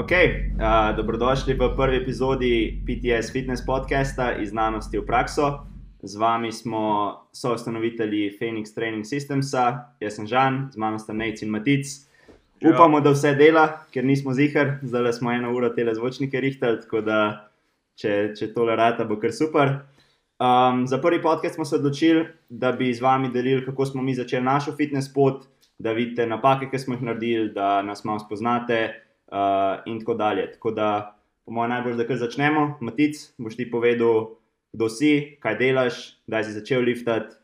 Ok, uh, dobrodošli v prvi epizodi PTS Fitness podcasta iz znanosti v prakso. Z vami smo soustanovitelji Phoenix Training Systemsa, jaz sem Žan, z mano sta Nec in Matic. Upamo, da vse dela, ker nismo zihar, zdaj smo eno uro tele zvočnike rihtali, tako da če, če tole rata, bo kar super. Um, za prvi podcast smo se odločili, da bi z vami delili, kako smo mi začeli našo fitness pot, da vidite napake, ki smo jih naredili, da nas malo spoznate uh, in tako dalje. Tako da, po mojem, najbolj, da kar začnemo. Matic, boš ti povedal, kdo si, kaj delaš, kdaj si začel liftati,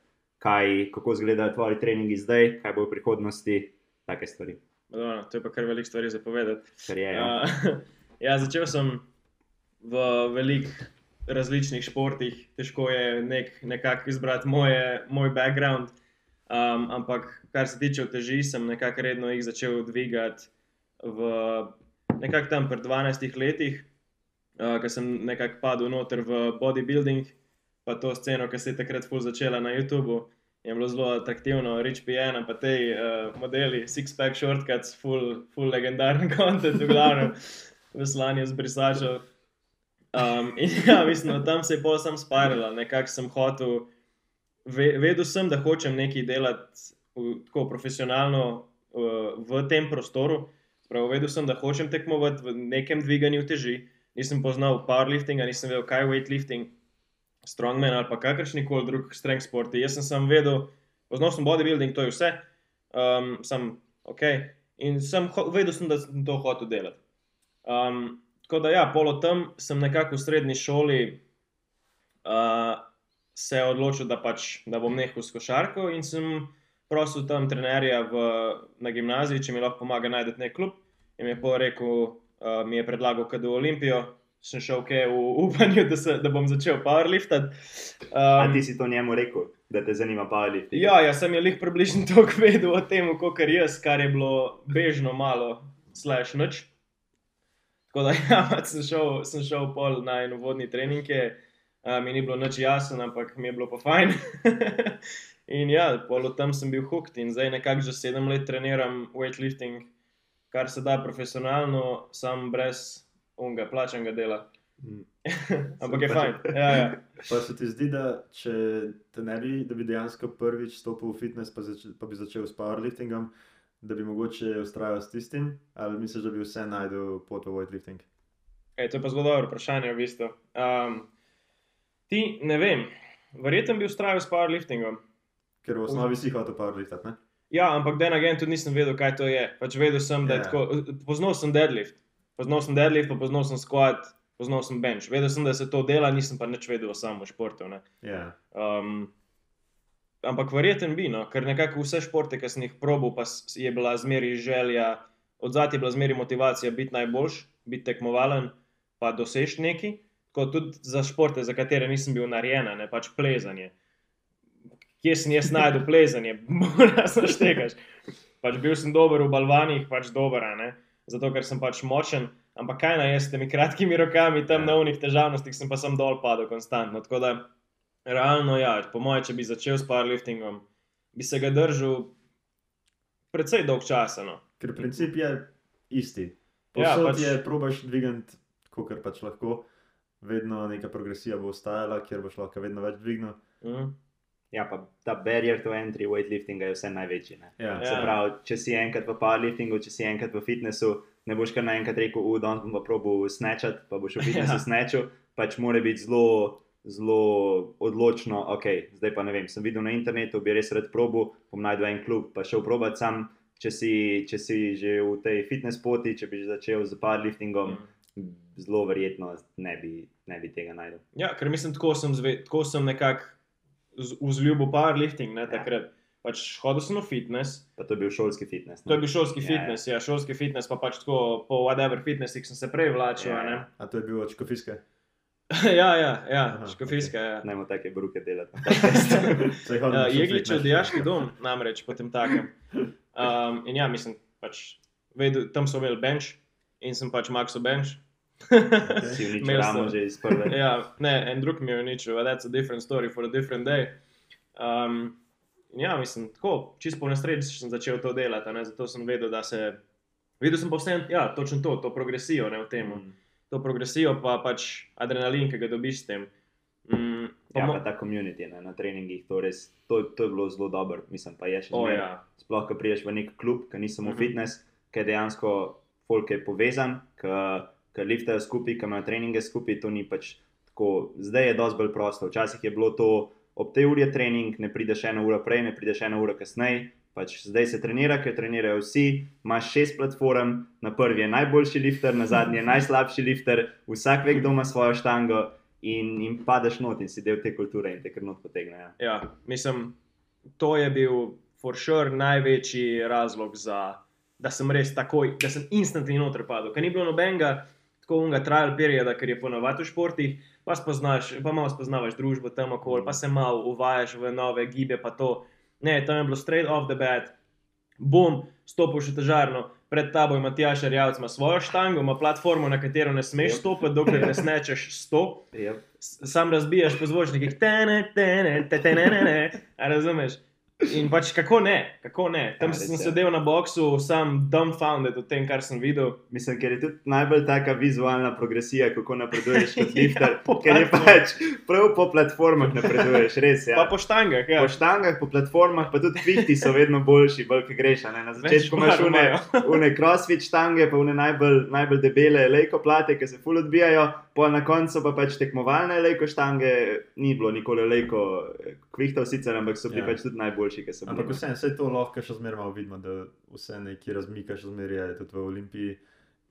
kaj, kako izgledajo tvoji treningi zdaj, kaj bo v prihodnosti, take stvari. Dobro, to je pa kar veliko stvari za povedati. Je, ja. Uh, ja, začel sem v velikih različnih športih, težko je nek, nekako izbrati moje, moj background. Um, ampak kar se tiče teži, sem nekako redno jih začel dvigati v nekako tam pred 12 letih, uh, ko sem nekako padel noter v bodybuilding, pa to sceno, ki se je takrat ful začela na YouTubu. Je bilo zelo atraktivno, Rich PN, pa te uh, modeli, Six-Pack Shortcuts, full, full legendaren kontent, v glavnem, veslanje z brisačev. Um, in ja, mislim, da tam se je pol sam spirala, nekako sem hotel, ve, vedel sem, da hočem nekaj delati v, tako profesionalno uh, v tem prostoru. Prav, vedel sem, da hočem tekmovati v nekem dviganju teži. Nisem poznal powerliftinga, nisem vedel, kaj je weightlifting, strongman ali pa kakršni koli drug strength sporti. Jaz sem samo vedel, poznal sem bodybuilding, to je vse, um, sem ok. In sem vedel, sem, da sem to hotel delati. Um, tako da, ja, polo tam sem nekako v srednji šoli uh, se odločil, da, pač, da bom nehal s košarko in sem prosil tam trenerja v, na gimnaziji, če mi lahko pomaga najti nek klub. In mi je rekel, uh, mi je predlagal, da v Olimpijo. Sem šel okay, v upanju, da, se, da bom začel powerliftati. A Um, ti si to njemu rekel, da te zanima powerlifting? Ja, jaz sem je lih približno toliko vedel o tem, kot jaz, kar je bilo bežno malo, slash noč. Tako da ja, sem šel, sem šel pol na eno vodni trening, uh, mi ni bilo nič jasno, ampak mi je bilo pa fajn. In ja, pol od tam sem bil hooked in zdaj nekako že sedem let treniram weightlifting, kar se da profesionalno, sam brez unga plačanega dela. Mm. ampak je fajn. Ja, ja. Pa se ti zdi, da če te ne bi, da bi dejansko prvič stopil v fitness, pa, zač, pa bi začel s powerliftingom, da bi mogoče ustrajal s tistim, ali misliš, da bi vse najdel pot v weightlifting? Ej, to je pa zelo dobro vprašanje, v bistvu. Um, ti ne vem, verjetno bi ustrajal s powerliftingom. Ker v osnovi si hotel powerliftati, ne? Ja, ampak den agent tudi nisem vedel, kaj to je. Pač vedel sem, da je Ja. tako. Poznal sem deadlift, poznal sem deadlift, pa poznal sem squat, poznal sem bench. Vedel sem, da se to dela, nisem pa nič vedel o samem športu. Ne. Ja. Um, ampak verjeten bi, no, ker nekako vse športe, ki sem jih probil, pa je bila zmeri želja, od zadaj je bila zmeri motivacija biti najboljši, biti tekmovalen, pa doseči neki. Tako tudi za športe, za katere nisem bil narejen, ne pač plezanje. Kje sem jaz najdel plezanje, moraš naštekaš. Pač bil sem dober v balvanih, pač dober, ne? zato ker sem pač močen. Ampak kaj naj jaz s temi kratkimi rokami, tam Ja. na unih težavnostih, sem pa sem dol padel konstantno. Tako da Realno, ja, po mojem, če bi začel s powerliftingom, bi se ga držal precej dolg časa. No. Ker princip je isti. Ja, Posod ja, pač- je, probaš dvigati, kot pač lahko, vedno neka progresija bo ostajala, kjer boš lahko vedno več dvignil. Mm. Ja, pa ta barrier to entry weightliftinga je vse največji. Ne? Ja. Se Ja. pravi, če si enkrat v powerliftingu, če si enkrat v fitnessu, ne boš kar naenkrat rekel, da danes bom pa probil snečati, pa boš v fitnessu Ja. snečil. Pač mora biti zelo, zelo odločno, ok, zdaj pa ne vem. Sem videl na internetu, bi res rad probil, bom najdel en klub, pa šel probat sam. Če si, če si že v tej fitness poti, če bi že začel z powerliftingom, Mm. zelo verjetno ne bi, ne bi tega najdel. Ja, ker mislim, tako sem, zve, tako sem nekako vzljubil powerlifting ne, Ja. takrat. Pač hodil sem v fitness, Pa to je bil šolski fitness. to je bil šolski Ja, ja. fitness, ja, šolski fitness, pa pač tako po whatever fitnessih sem se prej vlačil. Ja, a ne. ja. A to je bil od škofiske? ja, ja, ja Aha, škofijska. Ja. Ne moremo take bruke delati. Na Jegličev fitness. dijaški dom, namreč potem takem. Um, in ja, mislim, pač, vedel, tam so imeli bench in sem pač Maxo bench. si uničil ramo sem- že iz prve. ja, ne, en drug mi je uničil, but that's a different story for a different day. Um, in ja, mislim, tako, čisto po nesreči sem začel to delati, ne, zato sem vedel, da se Videl sem pa vse, ja, točno to, to progresijo ne, v tem. Mm. To progresijo, pa pač adrenalin, ki ga dobiš s tem. Mm, pa Ja, pa ta komunity ne, na treningih, to, res, to, to je bilo zelo dobro, mislim, pa je še O, zmeraj. ja. Sploh, ko priješ v nek klub, ki ni samo Mhm. fitness, ki je dejansko folk je povezan, ki liftajo skupaj, ki imajo treninge skupaj, to ni pač tako. Zdaj je dosti bolj prosto. Včasih je bilo to ob tej uri je trening, ne prideš eno uro prej, ne prideš eno uro kasneje. Pač zdaj se trenira, ker trenirajo vsi. Imaš šest platform, na prvi je najboljši lifter, na zadnji je najslabši lifter, vsak ve, kdo ima svojo štango in, in padeš not in si del te kulture in te kar not potegne. Ja. Ja, mislim, to je bil for sure največji razlog za, da sem res takoj, da sem instantno noter padel. Ker ni bilo nobenega tako unga trial perioda, ker je ponovadi v športih, pa, spoznaš, pa malo spoznavaš družbo tam okoli, pa se malo uvajaš v nove gibe, pa to. Ne, tam je bilo straight off the bat, bom, stopil še težarno. Pred tabo ima Matjaš Rjavc, ima svojo štango, ima platformo, na katero ne smeš Yep. stopiti, dokler ne snečeš 100 Yep. sam razbijaš po zvočnikih, tene, tene, te, tene, ne, ne, a razumeš? In pač kako ne, kako ne. Tam Ja, sem sedel na boksu, sam dumbfounded od tem, kar sem videl. Mislim, ker je tudi najbolj taka vizualna progresija, kako napreduješ kot lifter. Ja, ker je pač prav po platformah napreduješ, res je. Pa Ja. po štangah, ja. Po štangah, po platformah, pa tudi kvihti so vedno boljši, bolj ki greš. Ne? Na začetku imaš une, une crossfit štange, pa une najbolj, najbolj debele lejko plate, ki se ful odbijajo, pa na koncu pa pač tekmovalne lejko štange, ni bilo nikoli lejko kvihtov sicer, ampak so bili Ja. pač tudi najboljši, ki so bili. Ampak vseeno, vse to lahko še zmeraj malo vidimo, da vse neki razmika še zmeraj je tudi v Olimpiji.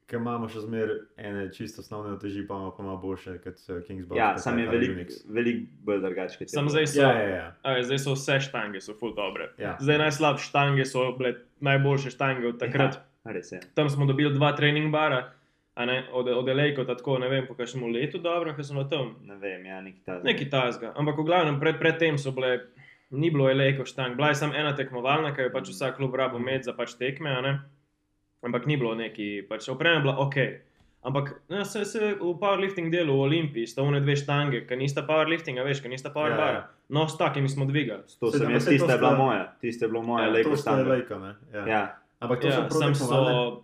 Ker imamo še zmeraj ene čisto osnovne uteži, pa imamo pa malo boljše kot so Kingsbox. Ja, pa sam je veliko Unix. velik bolj drugačen. Sam zdaj so, Ja, ja, ja. a, zdaj so vse štange, so full dobre. ja. Zdaj najslabše štange so bile najboljše štange od takrat. Ja, res je. Tam smo dobili dva trening bara, ne, od, od Elejko, tako ne vem, po kakšnem letu dobro, ker sem na tam. Ne vem, ja, neki ta. Neki tasga. Ampak v glavnem, pred, pred tem so bile, ni bilo eleko štang, bila je samo ena tekmovalna, ki je pač vsak klub rabo med za pač tekme, a ne? ampak ni bilo neki, pač oprema je bila ok. Ampak no, se, se v powerlifting delu v Olimpiji sta one dve štange, ki nista powerliftinga, veš, ki nista power Ja, bara. ja. No, s takimi smo dvigali. To sem jaz, tista je bila moja, tista je bila moja, Ja, lejko To sta stanga. lejko, ne? Ja. Ja, Ampak to Ja, so prav so,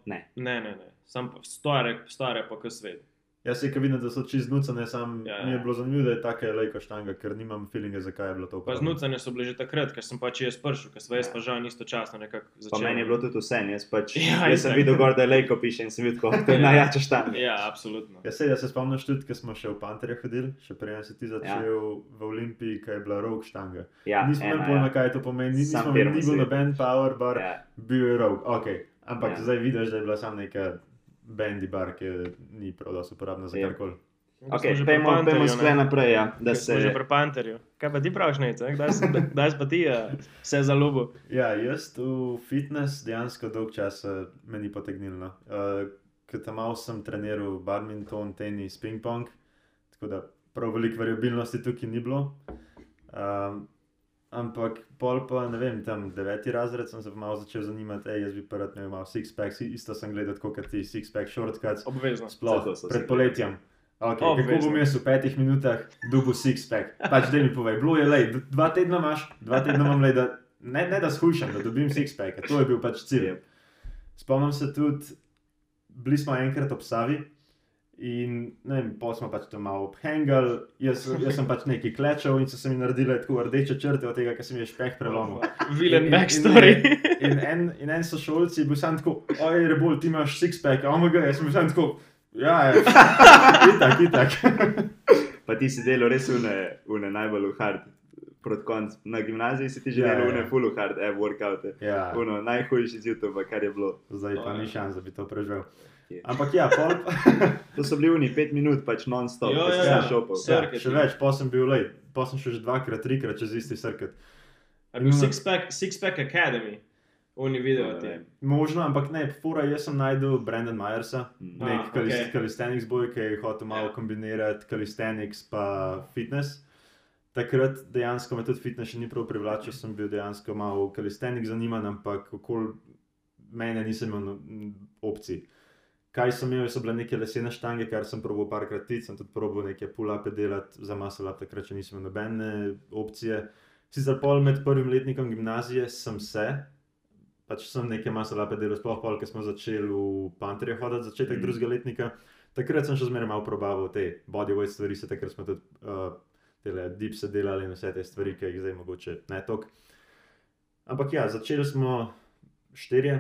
ne. ne, ne, ne. Sam stare, stare pa kar svet. Jaz se vidim, da so čez nucane, sam Ja, ja, mi je ja. bilo zanimivo, da je taka lejka štanga, ker nimam feelinga, zakaj je bilo to Pa znucane so bile že takrat, ker sem pač jaz prišel, ker sva jaz Ja. pa žal istočasno nekako Pa začel. meni je bilo tudi vse, jaz, pač, Ja, jaz sem videl, gor, da je lejko piše in sem videl, kako to je najjača štanga. Ja, absolutno. Ja, se, jaz se spomnim tudi, ko smo še v Panterju hodili, še prej si ti začel ja. v Olimpiji, kaj je bila rok štanga. Ja, Nismo imeli pojma, ja. kaj to pomeni, ni- Sam nismo imeli ni bil si. noben power bar, ja. Ja. bil je rok, ok. Ampak Ja. ja. zdaj vidiš, da je bila samo neka bendy bar, ki ni prav dosti uporabna za Ja. karkoli. Ko Okay, pejmo, pejmo skle naprej, ja, da smo že se pri Panterju. Kaj pa ti praviš, nece? Kdaj, pa ti uh, vse zaljubil? Ja, jaz v fitness dejansko dolg časa me ni potegnilo. Uh, Ker tam malo sem treniral badminton, tenis, ping-pong, tako da prav veliko variabilnosti tukaj ni bilo. Um, ampak pol pa, ne vem, tam deveti razred sem se malo začel zanimati, ej, jaz bi pa rad imel malo six-pack, isto sem gledal kot ti six-pack shortcuts, Obvezno. sploh pred poletjem. Okay, kako Obvezno. bom jaz v petih minutah dubu six-pack? Pač da mi povej, bilo je lej, dva tedna imaš, dva tedna imam lej, da ne, ne da shujšam, da dobim six-pack, to je bil pač cilj. Spomnim se tudi, bili smo enkrat ob Savi in ne vem, pol smo pač tam malo obhengal, jaz, jaz sem pač nekaj klečal in so se mi naredile tako rdeče črte od tega, ker sem jih špeh prelomil. Vilen In- in- backstory. In en, in en sošolci je bil sam tako, oj, rebol, ti imaš six-pack, omega, jaz sem bil sam tako, ja, ja, itak, itak. Pa ti si delal res une, une najbolj hard. Proti koncu na gimnaziji si ti že Ja, delal ja. une full hard, eh, workout. Ja, Uno, najhujši z YouTube, kar je bilo. zdaj pa O, ni šans, da bi to preživel. Ampak ja, pol, To so bili uni pet minut, pač non-stop, ko si ja, se ja. šopal. Vse. ja, Circuit. še več, pol sem bil lej, pol sem šel že dvakrat, trikrat čez isti circuit. A bil Six-Pack Six Pack Academy. Oni video ti. Možno, ampak ne, fura, jaz sem najdel Brandon Myersa, Mm. nek Ah, kalis, ok. calisthenics boj, ki je hotel malo Ja. kombinirati calisthenics pa fitness. Takrat dejansko me tudi fitness še ni prav privlačil, sem bil dejansko malo calisthenics zaniman, ampak okoli mene nisem imel no- opcij. Kaj sem imel, so bile neke lesene štange, kar sem probil parkrat, tic, sem tudi probil neke pull-upe delati, za up, takrat še nisem imel nobene opcije. Sicer pol med prvim letnikom gimnazije sem se, pač sem nekaj masa lape delal, sploh pol, ker smo začeli v Panterju hoditi, začetek Mm. mm. drugega letnika. Takrat sem še zmeraj malo probaval te bodyweight stvari, se takrat smo tudi uh, tele dipse delali in vse te stvari, ki jih zdaj mogoče ne tok. Ampak ja, začeli smo štirje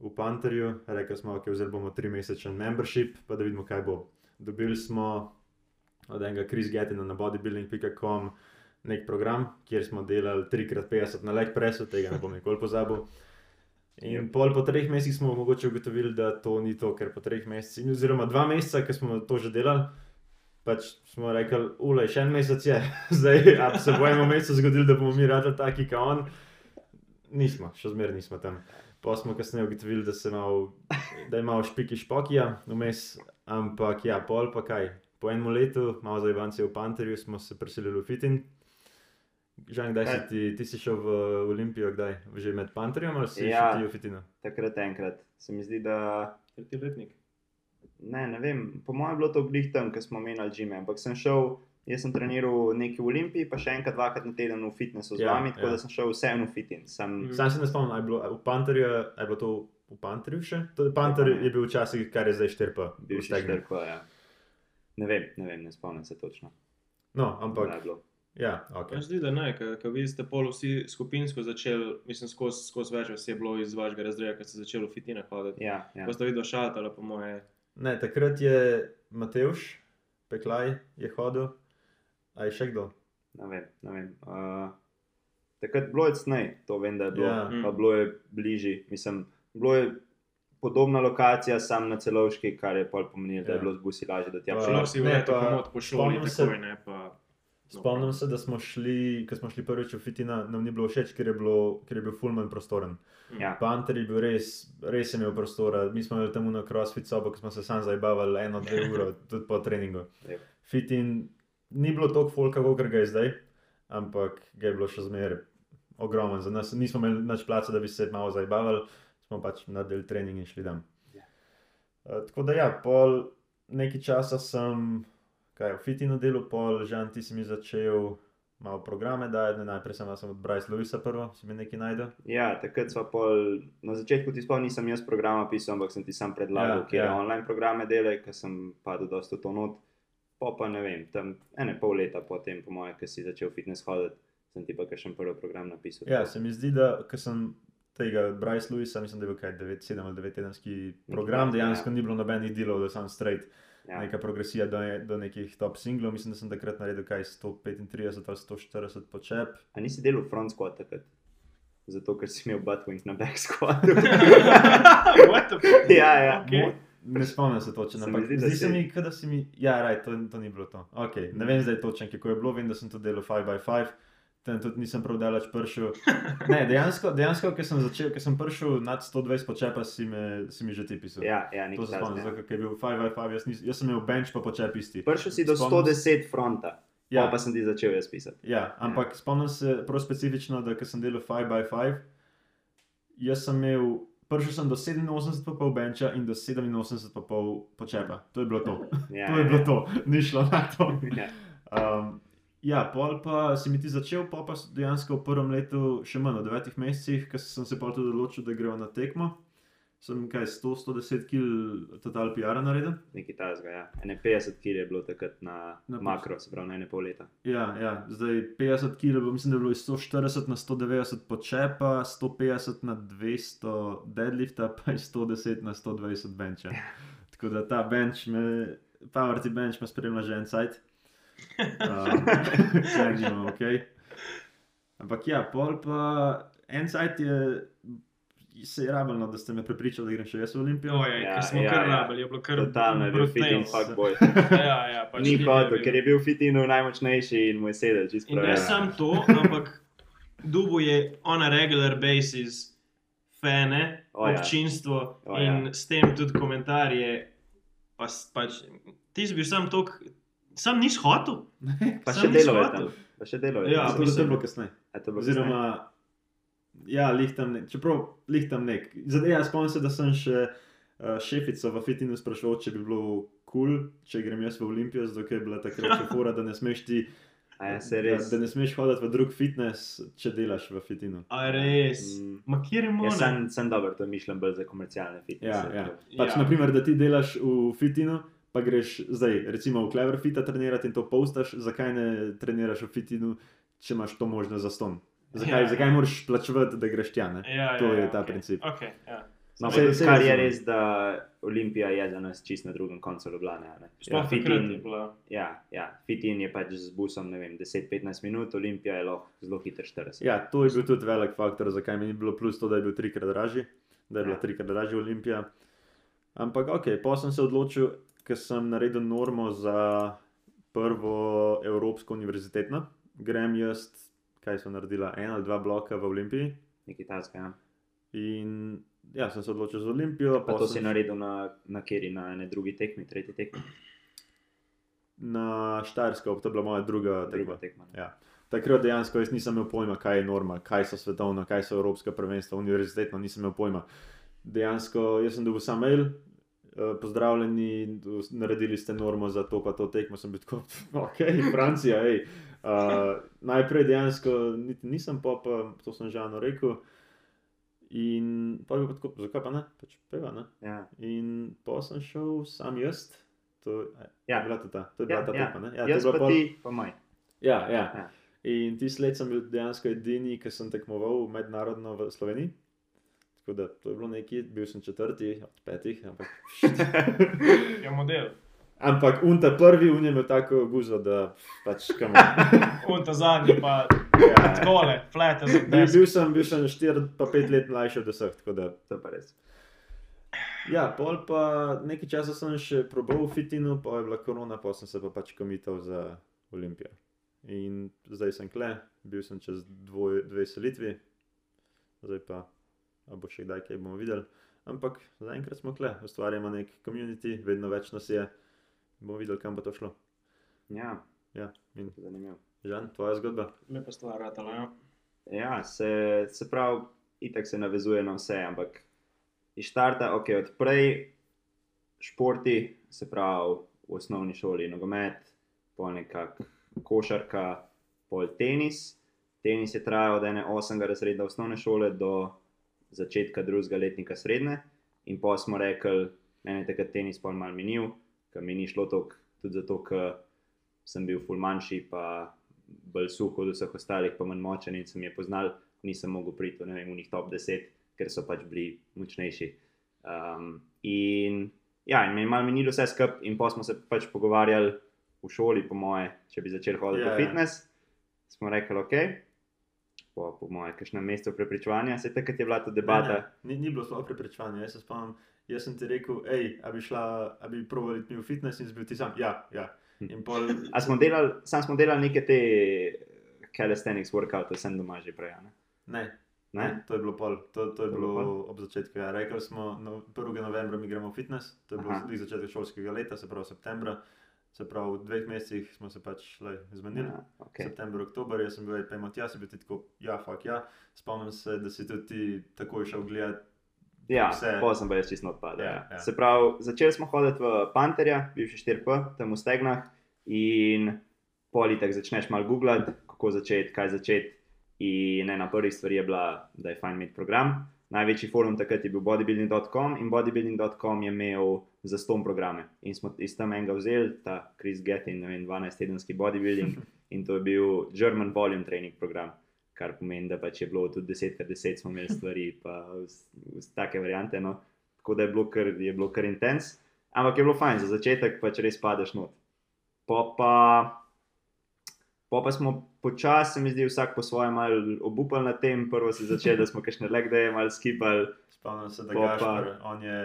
v Panterju, rekli smo, da okay, bomo tri mesečen membership, pa da vidimo, kaj bo. Dobili smo od enega Chris Gettina na bodybuilding.com nek program, kjer smo delali 3x50 na leg presu, tega ne bom nikoli pozabil. In pol po treh mesecih smo mogoče ugotovili, da to ni to, ker po treh mesecih, oziroma dva meseca, ki smo to že delali, pač smo rekli, ulej, še en mesec je, zdaj se bo eno mesec zgodilo, da bomo mi radi taki kot on. Nismo, še zmeraj nismo tam. Pa smo kasneje ugotovili, da, se malo, da je malo špiki špokija vmes, ampak ja, pol pa kaj. Po enem letu, malo za Ivance v Panterju, smo se preselili v Fitin. Žan, kdaj si ti, ti si šel v Olimpijo, kdaj? Že med Panterjem ali si Ja. še ti v Fitinu? Takrat enkrat se mi zdi, da Tretji letnik. ne, ne vem, po mojem je bilo to glih tam, ko smo menjali žime, ampak sem šel. Jaz sem treniral neki v Olimpiji, pa še enkrat, dvakrat na teden v fitnessu z Ja, vami, tako ja. da sem šel vseeno v fitin. Sem, Mm. Sam se ne spomnim, ali je bilo v Panterju, ali je bilo to v Panterju še? To, Panter je bil včasih, kar je zdaj štirpa. bil še štrko, ja. Ne vem, ne vem, ne spomnim se točno. No, ampak, je ja, ok. Jaz zdi, da ne, ker vi ste pol vsi skupinsko začeli, mislim, skozi skozi več vas je bilo iz vašega razreda, ker ste začeli v fitina hoditi. Ja, ja. Pa ste videli šatala, po moje. Ne, takrat je Mateuš, Peklaj, je hodil, a je še kdo? Ne vem, ne vem. Uh, takrat bilo je cnej, to vem, da je bilo, Ja. ja. pa bilo je bližje. Mislim, bilo je podobna lokacija, sam na celovški, kar je pol pomenilo, da je Ja. bilo z busi lažje, da Pa- prišel. Šlo si v ne, leto pa komod po šoli, spomnim se- takoj ne pa. Spomnim se, da smo šli, ko smo šli prvič v Fitina, nam ni bilo všeč, ker je, bilo, ker je bil fulman prostoren. Ja. Panter je bil res, res je imel prostora. Mi smo imeli tam na crossfit sobo, ko smo se sam zabavali eno, dve ure, tudi po treningu. Jep. Fitin ni bilo toliko folka, kot ga je zdaj, ampak ga je bilo še zmeraj ogromen. Za nas nismo imeli več placa, da bi se malo zabavali, smo pač naredili trening in šli tam. Ja. Uh, tako da ja, pol nekaj časa sem, kaj v Fitinu delu, pol žan ti si mi začel. Malo programe dajati, najprej sem, sem od Bryce Lewisa prvo, si mi nekaj najdel. Ja, takrat smo pol, na začetku ti sploh nisem jaz programa pisal, ampak sem ti sam predlagal, Ja, kje ja. online programe delaj, ker sem padel dosta to not. Po pa ne vem, tam ene pol leta potem, po mojem, ki si začel fitness hoditi, sem ti pa še prvi program napisal. Ja, se mi zdi, da ko sem tega Bryce Lewisa, mislim, da je bil kaj 9-7 ali 9 tedenski program, takega, dejansko ja. ni bilo nobenih delov, da sem straight, ja. neka progresija do, do nekih top singlov. Mislim, da sem takrat naredil kaj 135 ali 140 počep. A nisi delal front squat takrat? Zato, ker si imel buttwing na back squatu. What the fuck? Ja, ja. Okay. Ne spomnim se točno, ampak zdi, se mi, da si mi. Ja, raj, to, to ni bilo to. Okay. Ne vem zdaj točno, kako je bilo, vem, da sem to delal 5x5. Tam tudi nisem prav daleč prišel. Ne, dejansko, dejansko ker sem začel, ker sem prišel nad 120 počepa, si, me, si mi že ti pisal. Ja, ja, To se spomnim, zato ker je bil 5x5, jaz, nis, jaz sem imel bench pa počep isti. Prišel si do Spomnim se- 110 fronta, Ja, ja. pa sem ti začel jaz pisati. ja, ampak spomnim se prav specifično, da ko sem delal 5x5, jaz sem imel, prišel sem do 87,5 benča in do 87,5 počepa. To je bilo to. Ja, to je bilo to, ni šlo na to. Ja. Um, ja, pol pa si mi ti začel, pol pa s- dejansko v prvem letu, še manj, v devetih mesecih, ker sem se pol tudi odločil, da gremo na tekmo. Sem kaj 100-110 kg total PR naredil. Nekaj tajnega, ja. Ene 50 kg je bilo takrat na, Na makro, se pravi na ene pol leta. Ja, ja, zdaj 50 kg, mislim, da je bilo iz 140 na 190 počepa, 150 na 200 deadlifta, pa iz 110 na 120 benča. Tako da ta bench, me, powerty bench me spremlja že en sajt. Um, Treniramo, ok. Ampak ja, pol pa en sajt je. Se je rabljeno, da ste me prepričali, da grem še jaz v Olimpijo. Ojej, Ja, ker smo ja, kar ja. rabili, je bilo kar Totalno je bil fit in fuckboy. Ja, ja, pač Ni bil. ker je bil fit in najmočnejši in mu je sedel čisto In prav. ne ja. samo to, ampak Dubu je on a regular basis fane, O, ja. občinstvo O, in ja. s tem tudi komentarje. Pa, pač, ti si bil sam tok, sam nisi hotel. Pa Sam še delo je tam. Pa še delo je Ja, tam. Da to je bilo kasneje. A to bo Oziroma, ja, lihtam nek, čeprav lihtam nek. Zdaj, ja, spomnim se, da sem še uh, šefico v Fitinu sprašval, če bi bilo kul, cool, če grem jaz v Olimpijo, zato ker je bila takrat še fora, da ne smeš ti A ja, se Da, res. da ne smeš hoditi v drug fitness, če delaš v fitinu. A res. Mm. Ma kjer je Jaz sem, sem dober, to mišljam bolj za komercialne Ja, fitnesse. ja. Pač, Ja. ja. naprimer, da ti delaš v fitinu, pa greš zdaj, recimo v Clever Fita trenirati in to postaš, zakaj ne treniraš v fitinu, če imaš to možnost za ston? Zakaj, Ja. ja. zakaj moraš plačevati, da greš tja? Ne? Ja, To ja, je ja, ta okej. princip. Okay, ja. No, pa sej kar je razumem. res, da Olimpija je za nas čist na drugem koncu Ljubljana. Ja, takrat je Fitin, bila. ja, ja, Fitin je pač z busom ne vem, 10-15 minut, Olimpija je lahko zelo hiter 40. Ja, to je bil tudi velik faktor, zakaj mi ni bilo plus to, da je bil trikrat dražji, da je bila Ja. trikrat dražja Olimpija. Ampak ok, pa sem se odločil, ker sem naredil normo za prvo Evropsko univerzitetno. Grem jaz, kaj sem naredila, en ali dva bloka v Olimpiji. Nekaj taska. Ja. In ja, sem se odločil za Olimpijo. Pa to sem si naredil na, na keri, na ene drugi tekmi, tretji tekmi, Na Štajersko, to je bila moja druga tekma. druga tekma. ne. Ja. Takrat dejansko jaz nisem imel pojma, kaj je norma, kaj so svetovna, kaj so evropska prvenstva, univerzitetno nisem imel pojma. Dejansko jaz sem dobil sam mail, eh, pozdravljeni, naredili ste normo za to, pa to tekmo. Sem bil tako, ok, Francija, hej. Uh, najprej dejansko niti nisem, pa, pa to sem že eno rekel. In pa je bilo tako, zakaj pa ne, pač peva, ne. Ja. In pa sem šel sam jaz. To, ja. Ja. je bila to ta, to je Ja, bila ta ja. tekma, ne? Ja, to je Jaz bila pa pol- ti, pa maj. Ja, ja. Ja. In ti let sem bil dejansko edini, ki sem tekmoval mednarodno v Sloveniji. Tako da to je bilo nekaj, bil sem četrti od petih. Ampak, Je model. Ampak unta prvi, un je imel tako guzo, da pač kam. On ta zadnji pa Ja. tole, flete za Bil, bil sem, bil sem štiri pa pet let mlajši od vseh. tako da To pa res. Ja, pol pa nekaj časa sem še probal v fitinu, pa je bila korona, pa sem se pa pač komital za Olimpijo. In zdaj sem kle, bil sem čez dvoj, dve selitvi, zdaj pa, bo še kdaj kaj bomo videli. Ampak zaenkrat smo kle, ustvarjamo nek community, vedno več nas je, bomo videli, kam bo to šlo. Ja, Ja, in zanimivo. Žan, tvoja zgodba. Lepa stvar, ratala, ja. Ja, se, se pravi, itak se navezuje na vse, ampak iz štarta, ok, odprej športi, se pravi v osnovni šoli nogomet, pol nekak košarka, pol tenis. Tenis je trajal od ene 8. razreda osnovne šole do začetka drugega letnika srednje. In pa smo rekli, meni je takrat tenis pol mal minil, ker mi ni šlo toliko, tudi zato, ker sem bil ful manjši, pa bolj suh od vseh ostalih, pa manj močen in sem je poznal, nisem mogel priti v ne vem, v njih top 10, ker so pač bili močnejši. Um, in ja, in me je malo minilo vse skupaj, in pa smo se pač pogovarjali v šoli, po moje, če bi začeli hoditi Ja, v ja. fitness. Smo rekli, ok, po, po moje, kakšnem mestu prepričevanja, se takrat je bila ta debata. Ne, ne, ni, ni bilo sploh prepričevanja. Jaz se spomnim, jaz sem ti rekel, hej, a bi šla, a bi provali mi v fitness in si bil ti sam. Ja, ja. In pol, A smo delali, sam smo delali neke te calisthenics workoute, sem doma že prej. Ne? ne, Ne? Ne, to je bilo pol, to, to je To bilo bilo ob začetku. Ja. Rekli smo, no, 1. novembra mi gremo v fitness, to je bilo tudi začetek šolskega leta, se pravi septembra. Se pravi, v dveh mesecih smo se pač le zmenili. Ja, Okay. September, oktober, jaz sem bil, pa imamo tja, si bil ti tako, ja, fuk ja. Spomnim se, da si tudi ti takoj šel gledati. Ja, Vse. pa sem pa jaz čisto odpadel. Ja, Ja, ja. Se pravi, začeli smo hoditi v Panterja, bivši 4P, tam v Stegnah, in politek začneš malo googlati, kako začeti, kaj začeti. In ena prvih stvari je bila, da je fajn imeti program. Največji forum takrat je bil bodybuilding.com in bodybuilding.com je imel za ston programe. In smo iz tam enega vzeli, ta Chris Gettin, ne vem, 12-tedenski bodybuilding, in to je bil German Volume Training program. Kar pomeni, da pač je bilo tudi 10x10 smo imeli stvari, pa vse take variante. No. Tako da je bilo kar, je bilo kar intens, ampak je bilo fajn, za začetek pač res padeš not. Po pa, po pa smo počasi, mi zdi, vsak po svoje malo obupali na tem. Prvo se začeli, da smo kakšne legde malo skipali. Spomnim se, da Po pa- Gašpar, on je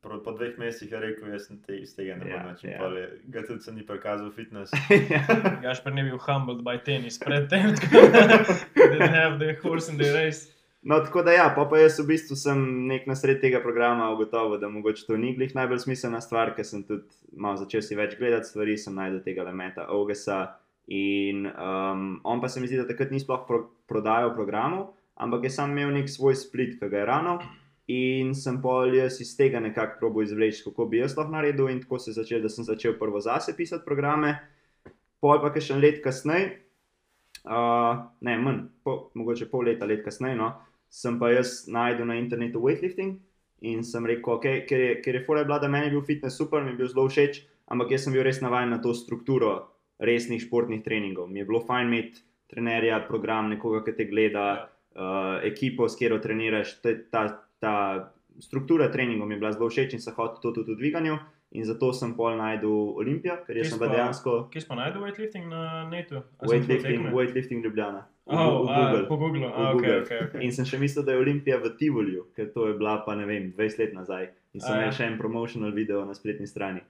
pro, po dveh mesecih je rekel, jaz sem te, iz tega ne Ja, morem več. In ja. je- Ga tudi se ni prikazal fitness. Gašpar ni bil humbled by tenis predtem, tako da didn't have the horse in the race. No, tako da ja, pa, pa jaz v bistvu sem nek na sred tega programa ugotovil, da mogoče to ni glih najbolj smiselna stvar, ker sem tudi malo začel si več gledati stvari, sem najdel tega elementa Ogesa. In um, on pa se mi zdi, da takrat ni sploh pro, prodajal programov, ampak je sam imel nek svoj split, ki ga je rano. In sem pol jaz iz tega nekako probo izvleči, kako bi jaz lahko naredil, in tako se je začel, da sem začel prvo zase pisati programe. pol pa še en let kasneje, uh, ne manj, po, mogoče pol leta, let kasneje, no, sem pa jaz najdel na internetu weightlifting in sem rekel, okay, ker je, ker je fora bila, da meni je bil fitness super, mi je bil zelo všeč, ampak jaz sem bil res navaden na to strukturo resnih športnih treningov. Mi je bilo fajn imeti trenerja, program, nekoga, ki te gleda, uh, ekipo, s katero treniraš. Ta, ta, ta struktura treningov mi je bila zelo všeč in sem hotel to tudi v dviganju. In zato sem pol najdel Olimpijo, ker sem pa dejansko Kje smo najdel weightlifting na netu? A weightlifting, weightlifting Ljubljana. V, Oh, v a, Google. po Google. V A, okay, Google. okay, okay. In sem še mislil, da je Olimpija v Tivoliu, ker to je bila pa ne vem, 20 let nazaj. In sem A, ja. imel še en promotional video na spletni strani.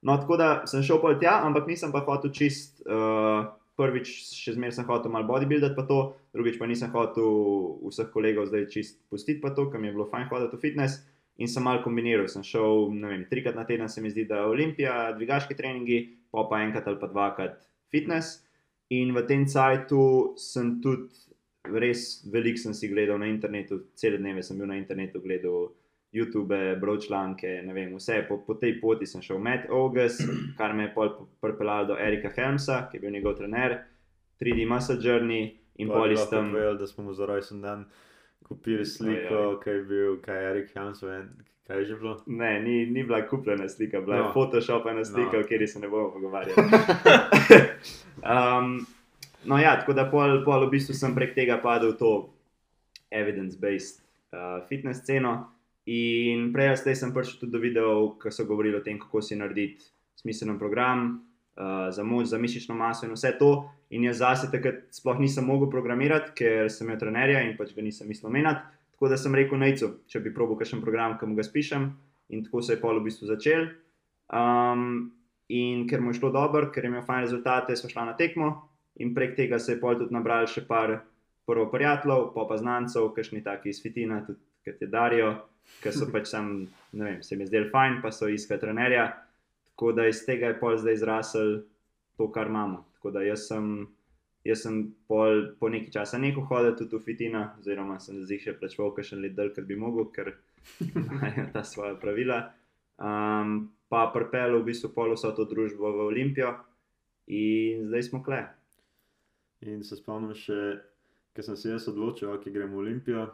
No, tako da sem šel pol tja, ampak nisem pa hotel čist. Uh, prvič, še zmeraj sem hotel malo bodybuildati, pa to, drugič pa nisem hotel vseh kolegov zdaj čist pustiti, pa to, mi je bilo fajn hoditi v fitness. In sem malo kombiniral. Sem šel, ne vem, trikrat na teden, se mi zdi, da je Olimpija, dvigaški treningi, pa pa enkrat ali pa dvakrat fitness. In v tem cajtu sem tudi res veliko sem si gledal na internetu, cele dneve sem bil na internetu, gledal YouTube, bral članke, ne vem, vse. Po, po tej poti sem šel med August, kar me je pol pripeljalo do Erika Helmsa, ki je bil njegov trener, 3D Muscle Journey in pol iz tam. Povedal, da smo mu za rojsten dan kupili sliko, kaj je bil, kaj je Erik Hansen, kaj je že bilo. Ne, ni, ni bila kupljena slika, bila je No. no. Photoshopena slika, no. o kateri se ne bomo pogovarjali. um, no, ja, tako da pol, pol v bistvu sem prek tega padel v to evidence-based uh, fitness sceno. In prej ali slej sem prišel tudi do videov, ki so govorili o tem, kako si narediti smiselen program uh, za moč, za mišično maso in vse to. In jaz zase takrat sploh nisem mogel programirati, ker sem imel trenerja in pač ga nisem mislil menjati. Tako da sem rekel, najcu, če bi probil kakšen program, ki mu ga spišem. In tako se je pol v bistvu začel. Um, in ker mu je šlo dobro, ker je imel fajn rezultate, smo šli na tekmo. In prek tega se je pol tudi nabral še par prvo prijateljev, pa pa znancev, kakšni taki iz Fitina, tudi kot je Darijo, ki so pač sam, ne vem, se mi zdeli fajn, pa so iskali trenerja. Tako da iz tega je pol zdaj zrasel to, kar imamo. Tako da jaz sem, jaz sem pol, po nekaj časa nehal hoditi tudi v Fitina, oziroma sem zdaj še plačeval kakšen let dol, ker bi mogel, ker imajo ta svoja pravila. Um, pa prepel v bistvu pol vso to družbo v Olimpijo in zdaj smo kle. In se spomnim še, ker sem se jaz odločil, da grem v Olimpijo,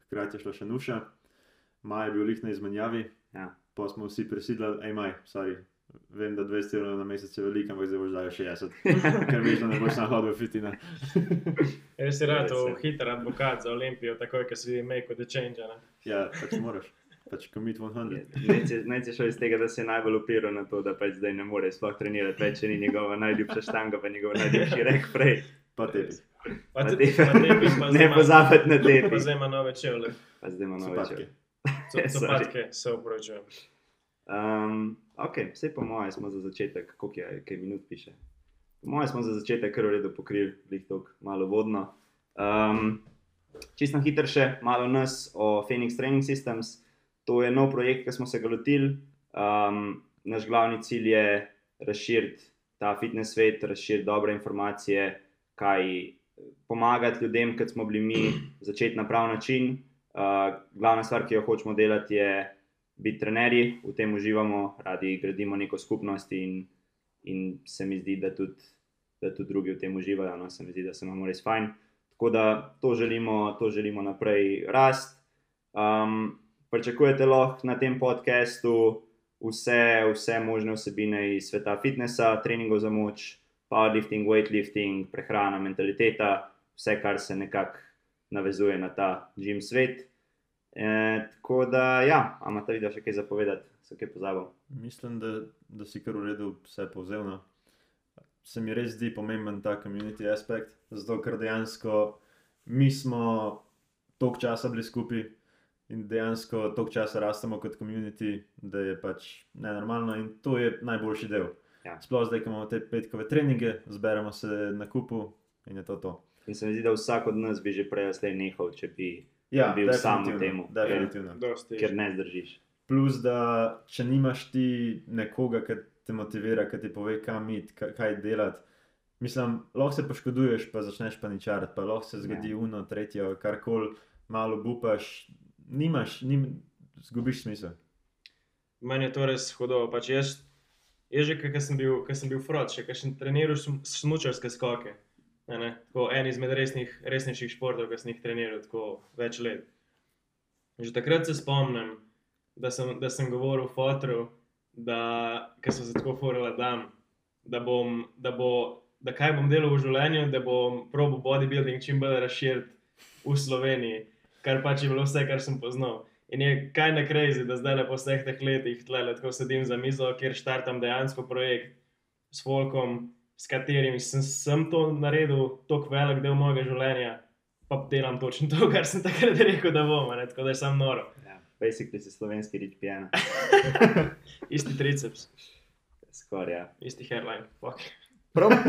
hkrati je šla še Nuša, Maj je bil lih na izmenjavi, Ja. pa smo vsi prisidali, hej Maj, sorry. Vem, da 200 evrov na mesec je veliko, ampak zdaj boš dal 60, ker veš, da ne boš na hodu fitina. Jaz si rad Res je. hiter advokat za Olimpijo, takoj, ko si make the change. a Ne? Ja, pač moraš, pač commit 100. Nec je šel iz tega, da se je najbolj upiral na to, da pač zdaj ne more sploh trenirati več, če ni njegova najljubša štanga, pa njegov najljubši rek prej. Pa tebi. Pa Pa te- te- pa tebi pa Ne pozabiti na Pa tebi. zdaj ima nove čevlje, Pa zdaj ima nove čevlje. Copatke, se upravičujem. Um, ok, vse po mojem smo za začetek, koliko je, kaj minut piše. Po mojem smo za začetek kar v redu pokrili, lih tok malo vodno. Um, Čisto hitro še malo nas o Phoenix Training Systems. To je nov projekt, ki smo se ga lotili. Um, naš glavni cilj je razširiti ta fitness svet, razširiti dobre informacije, kaj pomagati ljudem, kot smo bili mi, začeti na prav način. Uh, glavna stvar, ki jo hočemo delati, je biti trenerji, v tem uživamo, radi gradimo neko skupnost in, in se mi zdi, da tudi, da tudi drugi v tem uživajo. No, se mi zdi, da se imamo res fajn. Tako da to želimo, to želimo naprej rast. Um, pričakujete lahko na tem podkastu vse, vse možne vsebine iz sveta fitnesa, treningov za moč, powerlifting, weightlifting, prehrana, mentaliteta, vse, kar se nekako navezuje na ta gym svet. E, tako da, ja, a imate vi še kaj zapovedati, se kaj pozabil? Mislim, da, da si kar v redu vse povzel. No. Se mi res zdi pomemben ta community aspekt, zato ker dejansko mi smo toliko časa bili skupaj in dejansko toliko časa rastemo kot community, da je pač nenormalno in to je najboljši del. Ja. Sploh zdaj, ko imamo te petkove treninge, zberemo se na kupu in je to to. In se mi zdi, da vsak od nas bi že prej ali slej nehal, če bi, Ja, Bil sam v temu. Definitivno. Dosti. ker ne zdržiš. Plus, da če nimaš ti nekoga, ki te motivira, ki ti pove, kam iti, ka- kaj delati. Mislim, lahko se poškoduješ, pa začneš paničariti, pa lahko se zgodi Ja. uno, tretjo, karkoli, malo bupaš, nimaš, nim, zgubiš smisel. Meni je to res hudo. Pač jaz, Je že, ker sem bil, sem bil frot, še kaj sem treniral sm- smučarske skoke. A Ne, tako en izmed resnih, resnejših športov, ki sem jih treniral tako več let. Že takrat se spomnim, da sem, da sem govoril fotru, da ker so se tako forala dam, da bom, da bo, da kaj bom delal v življenju, da bom probo bodybuilding čim bolj razširiti v Sloveniji, kar pač je bilo vse, kar sem poznal. In je kaj na crazy, da zdaj po vseh teh letih tle tako sedim za mizo, kjer štartam dejansko projekt s Folkom, s katerim sem, sem to naredil, tako velik del mojega življenja, pa delam točno to, kar sem takrat rekel, da bom, a ne? tako da je sam noro. Ja, basically si slovenski rič pijana. Isti triceps, Skoraj, ja. isti hairline, fuck. Prav.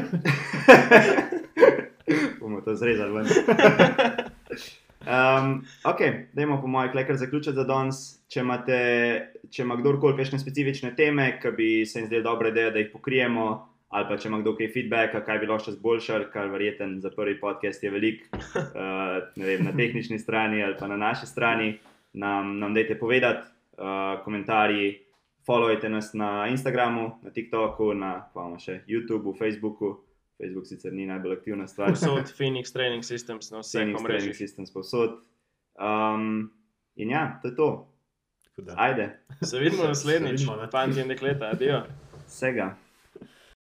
bomo to zrezali ven. Um, ok, dajmo po mojem klekar zaključiti za danes. Če, imate, če ima kdorkoli kakšne specifične teme, ki bi se jim zdeli dobra ideja, da jih pokrijemo, ali pa če ima kdo kaj feedbacka, kaj bi lahko še zboljšali, kar verjeten za prvi podcast je velik, uh, ne vem, na tehnični strani ali pa na naši strani, nam, nam dajte povedati, uh, komentarji. Followajte nas na Instagramu, na TikToku, na pa imamo še YouTubu, Facebooku. Facebook sicer ni najbolj aktivna stvar. Vsod Phoenix Training Systems na vseh Phoenix Training omrežjih. Systems povsod. Um, in ja, to je to. Tako da. Ajde, Se vidimo naslednjič, vidimo, ne. fanti in dekleta, adijo. vsega.